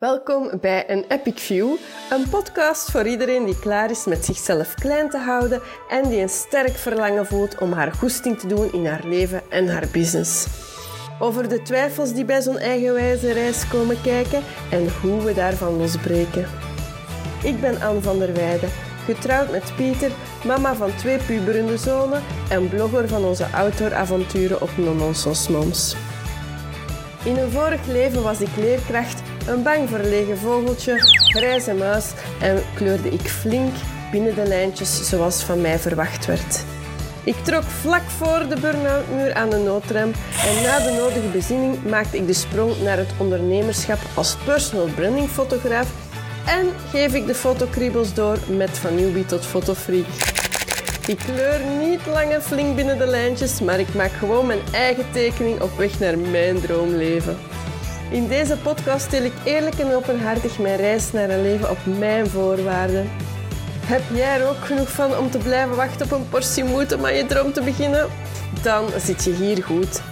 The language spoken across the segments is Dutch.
Welkom bij een Epic View, een podcast voor iedereen die klaar is met zichzelf klein te houden en die een sterk verlangen voelt om haar goesting te doen in haar leven en haar business. Over de twijfels die bij zo'n eigenwijze reis komen kijken en hoe we daarvan losbreken. Ik ben Anne van der Weijden, getrouwd met Pieter, mama van twee puberende zonen en blogger van onze outdooravonturen op Nononsos Moms. In een vorig leven was ik leerkracht, een bang verlegen vogeltje, grijze muis en kleurde ik flink binnen de lijntjes zoals van mij verwacht werd. Ik trok vlak voor de burn-out-muur aan de noodrem en na de nodige bezinning maakte ik de sprong naar het ondernemerschap als personal branding fotograaf en geef ik de fotokriebels door met van newbie tot fotofreak. Ik kleur niet lang en flink binnen de lijntjes, maar ik maak gewoon mijn eigen tekening op weg naar mijn droomleven. In deze podcast deel ik eerlijk en openhartig mijn reis naar een leven op mijn voorwaarden. Heb jij er ook genoeg van om te blijven wachten op een portie moed om aan je droom te beginnen? Dan zit je hier goed.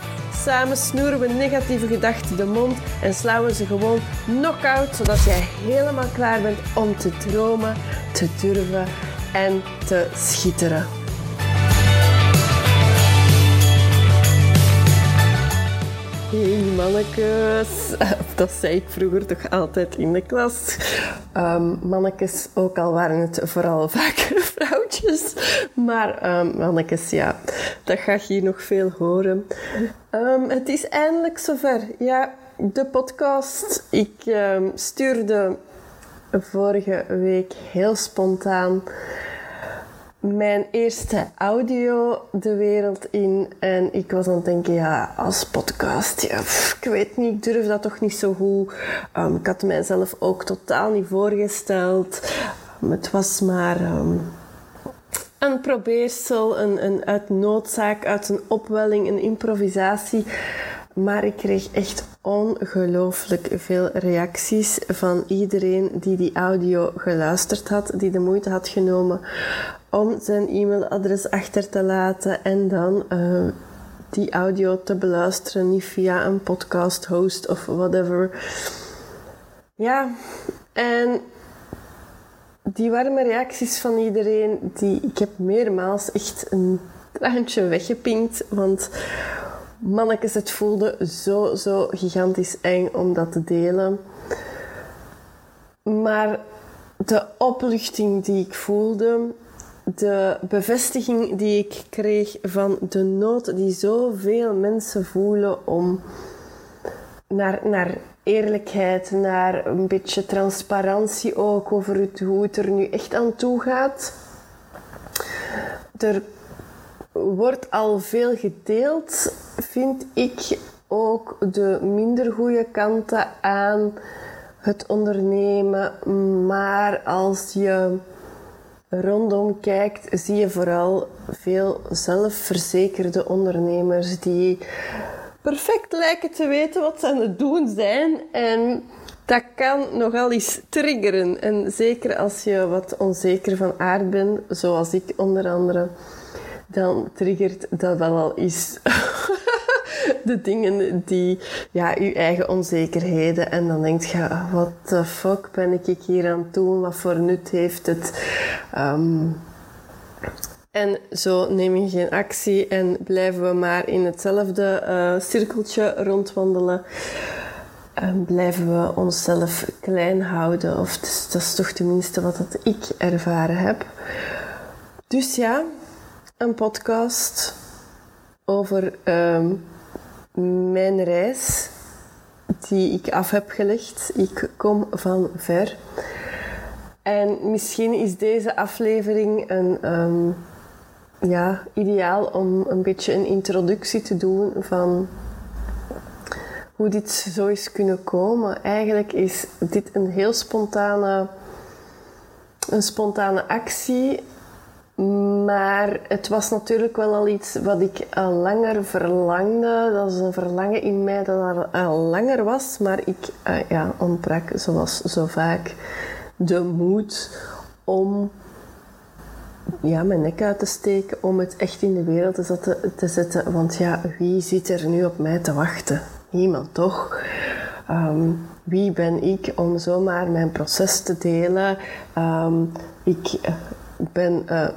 Samen snoeren we negatieve gedachten de mond en slaan we ze gewoon knock-out, zodat jij helemaal klaar bent om te dromen, te durven en te schitteren. Hey mannekes, dat zei ik vroeger toch altijd in de klas. Um, mannekes, ook al waren het vooral vaker vrouwtjes. Maar um, mannekes, ja, dat ga je hier nog veel horen. Um, het is eindelijk zover. Ja, de podcast. Ik stuurde vorige week heel spontaan mijn eerste audio de wereld in. En ik was aan het denken, ja, als podcast, ja, ik weet niet, ik durf dat toch niet zo goed. Um, ik had mijzelf ook totaal niet voorgesteld. Um, het was maar um, een probeersel, een, een uit noodzaak, uit een opwelling, een improvisatie. Maar ik kreeg echt ongelooflijk veel reacties van iedereen die die audio geluisterd had, die de moeite had genomen om zijn e-mailadres achter te laten en dan uh, die audio te beluisteren, niet via een podcast host of whatever. Ja, en die warme reacties van iedereen, die, ik heb meermaals echt een traantje weggepinkt, want mannetjes, het voelde zo, zo gigantisch eng om dat te delen. Maar de opluchting die ik voelde, de bevestiging die ik kreeg van de nood die zoveel mensen voelen om naar, naar eerlijkheid, naar een beetje transparantie ook over het, hoe het er nu echt aan toe gaat. Er wordt al veel gedeeld, vind ik ook de minder goede kanten aan het ondernemen. Maar als je rondom kijkt, zie je vooral veel zelfverzekerde ondernemers die perfect lijken te weten wat ze aan het doen zijn. En dat kan nogal eens triggeren. En zeker als je wat onzeker van aard bent, zoals ik onder andere, dan triggert dat wel al eens de dingen die, ja, je eigen onzekerheden. En dan denk je, wat the fuck ben ik hier aan het doen? Wat voor nut heeft het? Um, en zo neem je geen actie en blijven we maar in hetzelfde uh, cirkeltje rondwandelen. En blijven we onszelf klein houden. Of dat is toch tenminste wat ik ervaren heb. Dus ja, een podcast over um, mijn reis die ik af heb gelegd. Ik kom van ver. En misschien is deze aflevering een, um, ja, ideaal om een beetje een introductie te doen van hoe dit zo is kunnen komen. Eigenlijk is dit een heel spontane, een spontane actie maar het was natuurlijk wel al iets wat ik langer verlangde. Dat is een verlangen in mij dat al langer was. Maar ik uh, ja, ontbrak, zoals zo vaak, de moed om ja, mijn nek uit te steken. Om het echt in de wereld te zetten, te zetten. Want ja, wie zit er nu op mij te wachten? Niemand, toch? Um, wie ben ik om zomaar mijn proces te delen. Ehm, ik eh, ben uh,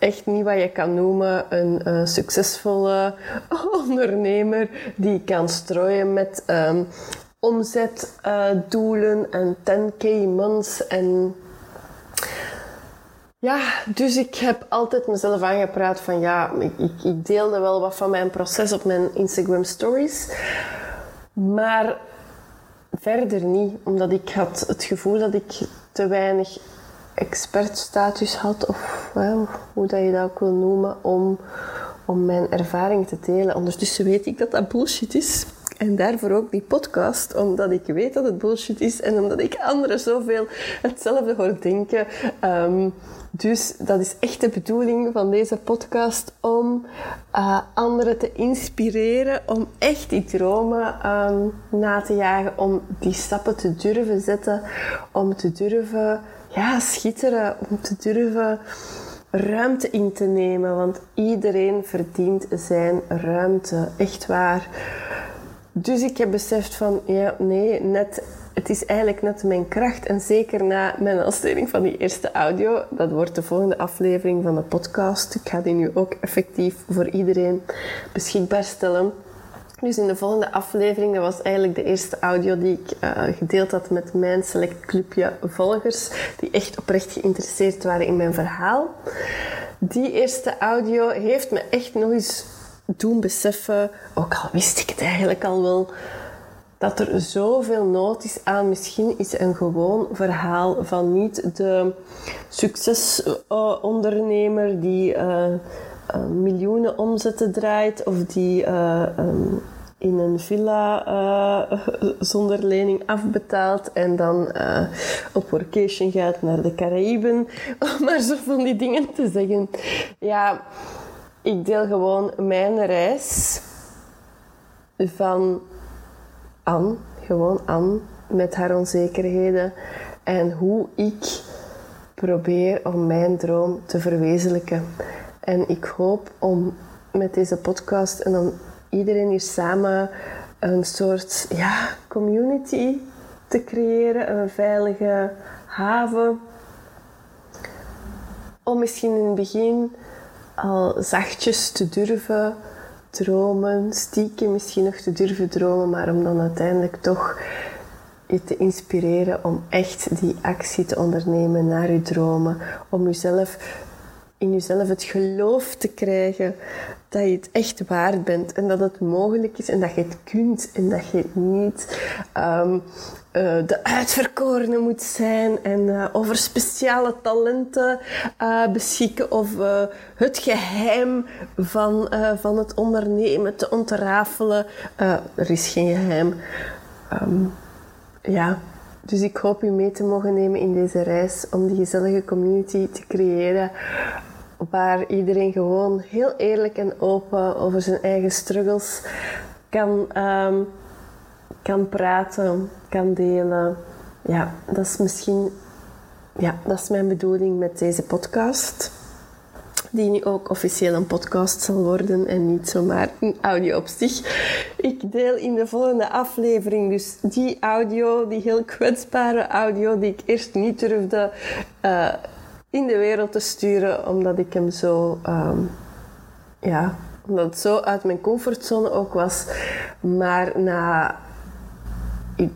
echt niet wat je kan noemen een uh, succesvolle ondernemer die kan strooien met um, omzetdoelen en 10k months en ja, dus ik heb altijd mezelf aangepraat van ja, ik, ik, deelde wel wat van mijn proces op mijn Instagram stories. Maar verder niet, omdat ik had het gevoel dat ik te weinig expertstatus had, of hoe dat je dat ook wil noemen, om, om mijn ervaring te delen. Ondertussen weet ik dat dat bullshit is. En daarvoor ook die podcast, omdat ik weet dat het bullshit is en omdat ik anderen zoveel hetzelfde hoor denken. Um, dus dat is echt de bedoeling van deze podcast om uh, anderen te inspireren om echt die dromen um, na te jagen, om die stappen te durven zetten, om te durven ja, schitteren, om te durven ruimte in te nemen, want iedereen verdient zijn ruimte, echt waar. Dus ik heb beseft van, ja, nee, net het is eigenlijk net mijn kracht. En zeker na mijn lancering van die eerste audio, dat wordt de volgende aflevering van de podcast. Ik ga die nu ook effectief voor iedereen beschikbaar stellen. Dus in de volgende aflevering, dat was eigenlijk de eerste audio die ik uh, gedeeld had met mijn select clubje volgers, die echt oprecht geïnteresseerd waren in mijn verhaal. Die eerste audio heeft me echt nog eens doen beseffen, ook al wist ik het eigenlijk al wel, dat er zoveel nood is aan. Misschien is een gewoon verhaal van niet de succesondernemer die uh, miljoenen omzetten draait of die uh, um, in een villa uh, zonder lening afbetaalt en dan op workation gaat naar de Caraïben. Om maar zo van die dingen te zeggen. Ja, ik deel gewoon mijn reis van Anne, gewoon Anne, met haar onzekerheden en hoe ik probeer om mijn droom te verwezenlijken. En ik hoop om met deze podcast en dan iedereen hier samen een soort ja, community te creëren, een veilige haven. Om misschien in het begin al zachtjes te durven dromen, stiekem misschien nog te durven dromen, maar om dan uiteindelijk toch je te inspireren om echt die actie te ondernemen naar je dromen, om jezelf in jezelf het geloof te krijgen dat je het echt waard bent en dat het mogelijk is en dat je het kunt en dat je niet um, uh, de uitverkorene moet zijn en uh, over speciale talenten uh, beschikken of het geheim van, van het ondernemen te ontrafelen. er is geen geheim. Um, ja, dus ik hoop u mee te mogen nemen in deze reis om die gezellige community te creëren waar iedereen gewoon heel eerlijk en open over zijn eigen struggles kan, um, kan praten, kan delen. Ja, dat is misschien ja, dat is mijn bedoeling met deze podcast. Die nu ook officieel een podcast zal worden en niet zomaar een audio op zich. Ik deel in de volgende aflevering dus die audio, die heel kwetsbare audio die ik eerst niet durfde uh, in de wereld te sturen, omdat ik hem zo, um, ja, omdat het zo uit mijn comfortzone ook was. Maar na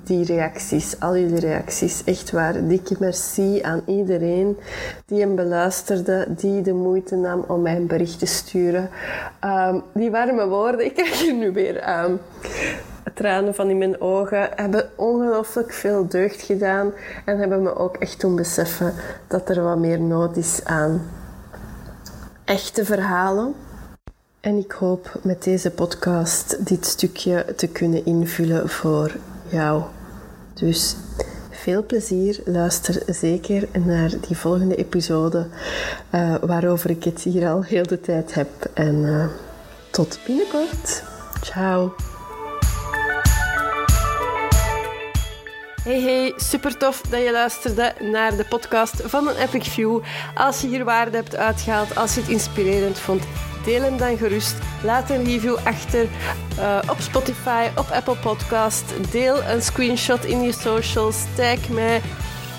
die reacties, al jullie reacties, echt waar, dikke merci aan iedereen die hem beluisterde, die de moeite nam om mij een bericht te sturen. Um, die warme woorden, ik krijg er nu weer um, tranen van in mijn ogen, hebben ongelooflijk veel deugd gedaan en hebben me ook echt doen beseffen dat er wat meer nood is aan echte verhalen. En ik hoop met deze podcast dit stukje te kunnen invullen voor jou. Dus veel plezier. Luister zeker naar die volgende episode, uh, waarover ik het hier al heel de tijd heb. En uh, tot binnenkort. Ciao. Hey hey, super tof dat je luisterde naar de podcast van een Epic View. Als je hier waarde hebt uitgehaald, als je het inspirerend vond, deel hem dan gerust. Laat een review achter uh, op Spotify, op Apple Podcast. Deel een screenshot in je socials. Tag mij.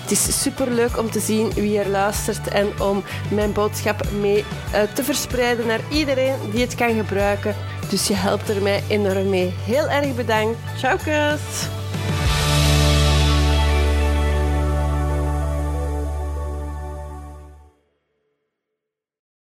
Het is super leuk om te zien wie er luistert en om mijn boodschap mee uh, te verspreiden naar iedereen die het kan gebruiken. Dus je helpt er mij enorm mee. Heel erg bedankt. Ciao, kus!